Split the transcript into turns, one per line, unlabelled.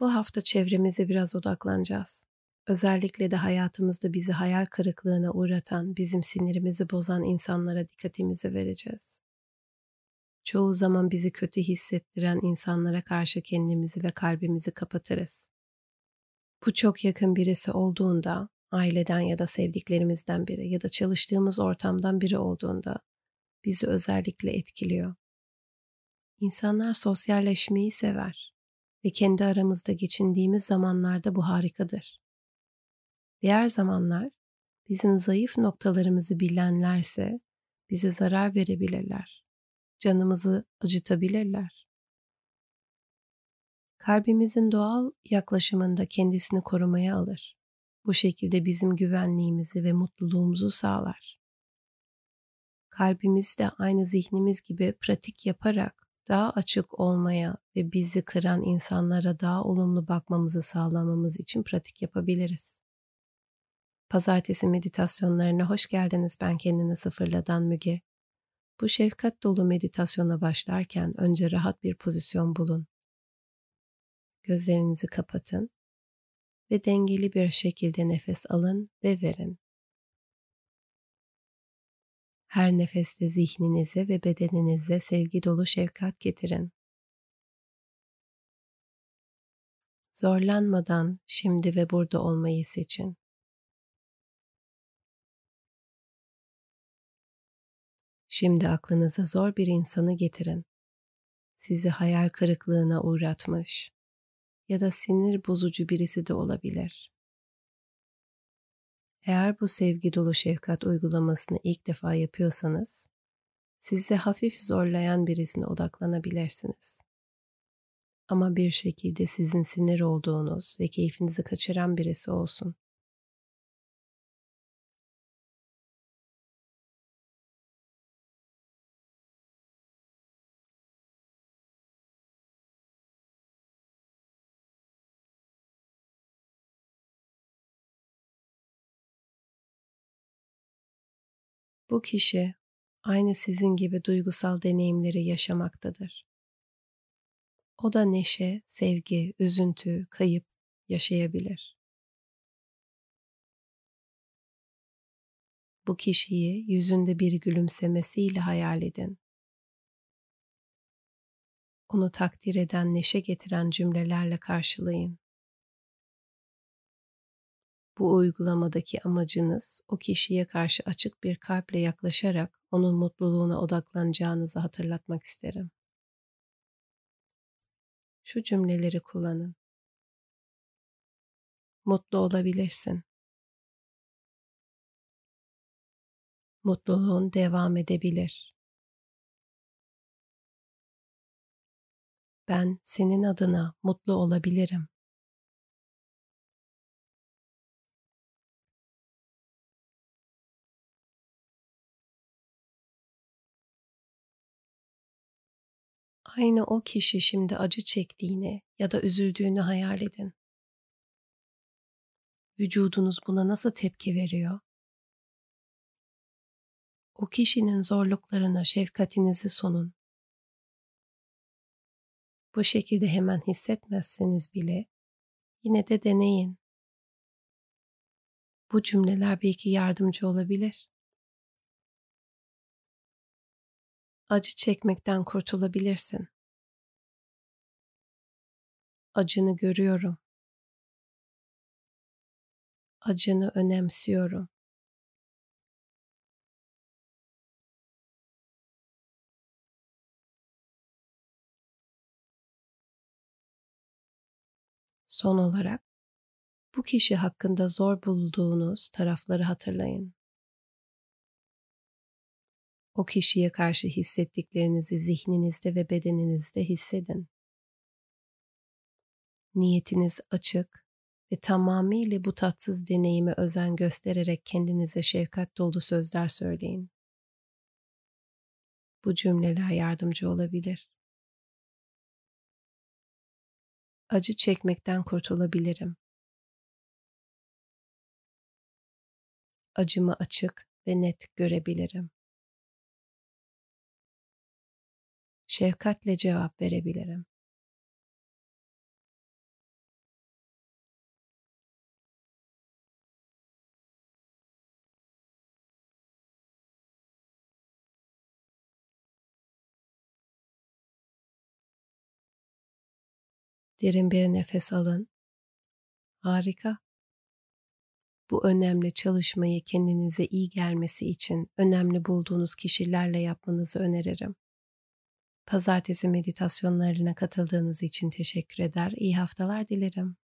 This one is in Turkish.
Bu hafta çevremize biraz odaklanacağız. Özellikle de hayatımızda bizi hayal kırıklığına uğratan, bizim sinirimizi bozan insanlara dikkatimizi vereceğiz. Çoğu zaman bizi kötü hissettiren insanlara karşı kendimizi ve kalbimizi kapatırız. Bu çok yakın birisi olduğunda, aileden ya da sevdiklerimizden biri ya da çalıştığımız ortamdan biri olduğunda bizi özellikle etkiliyor. İnsanlar sosyalleşmeyi sever ve kendi aramızda geçindiğimiz zamanlarda bu harikadır. Diğer zamanlar bizim zayıf noktalarımızı bilenlerse bize zarar verebilirler. Canımızı acıtabilirler. Kalbimizin doğal yaklaşımında kendisini korumaya alır. Bu şekilde bizim güvenliğimizi ve mutluluğumuzu sağlar. Kalbimiz de aynı zihnimiz gibi pratik yaparak daha açık olmaya ve bizi kıran insanlara daha olumlu bakmamızı sağlamamız için pratik yapabiliriz. Pazartesi meditasyonlarına hoş geldiniz. Ben kendini sıfırladan Müge. Bu şefkat dolu meditasyona başlarken önce rahat bir pozisyon bulun. Gözlerinizi kapatın ve dengeli bir şekilde nefes alın ve verin. Her nefeste zihninize ve bedeninize sevgi dolu şefkat getirin. Zorlanmadan şimdi ve burada olmayı seçin. Şimdi aklınıza zor bir insanı getirin. Sizi hayal kırıklığına uğratmış ya da sinir bozucu birisi de olabilir. Eğer bu sevgi dolu şefkat uygulamasını ilk defa yapıyorsanız, sizi hafif zorlayan birisine odaklanabilirsiniz. Ama bir şekilde sizin sinir olduğunuz ve keyfinizi kaçıran birisi olsun. Bu kişi aynı sizin gibi duygusal deneyimleri yaşamaktadır. O da neşe, sevgi, üzüntü, kayıp yaşayabilir. Bu kişiyi yüzünde bir gülümsemesiyle hayal edin. Onu takdir eden, neşe getiren cümlelerle karşılayın. Bu uygulamadaki amacınız o kişiye karşı açık bir kalple yaklaşarak onun mutluluğuna odaklanacağınızı hatırlatmak isterim. Şu cümleleri kullanın. Mutlu olabilirsin. Mutluluğun devam edebilir. Ben senin adına mutlu olabilirim. Aynı o kişi şimdi acı çektiğini ya da üzüldüğünü hayal edin. Vücudunuz buna nasıl tepki veriyor? O kişinin zorluklarına şefkatinizi sunun. Bu şekilde hemen hissetmezseniz bile yine de deneyin. Bu cümleler belki yardımcı olabilir. Acı çekmekten kurtulabilirsin. Acını görüyorum. Acını önemsiyorum. Son olarak bu kişi hakkında zor bulduğunuz tarafları hatırlayın. O kişiye karşı hissettiklerinizi zihninizde ve bedeninizde hissedin. Niyetiniz açık ve tamamıyla bu tatsız deneyime özen göstererek kendinize şefkat dolu sözler söyleyin. Bu cümleler yardımcı olabilir. Acı çekmekten kurtulabilirim. Acımı açık ve net görebilirim. şefkatle cevap verebilirim. Derin bir nefes alın. Harika. Bu önemli çalışmayı kendinize iyi gelmesi için önemli bulduğunuz kişilerle yapmanızı öneririm. Pazartesi meditasyonlarına katıldığınız için teşekkür eder. İyi haftalar dilerim.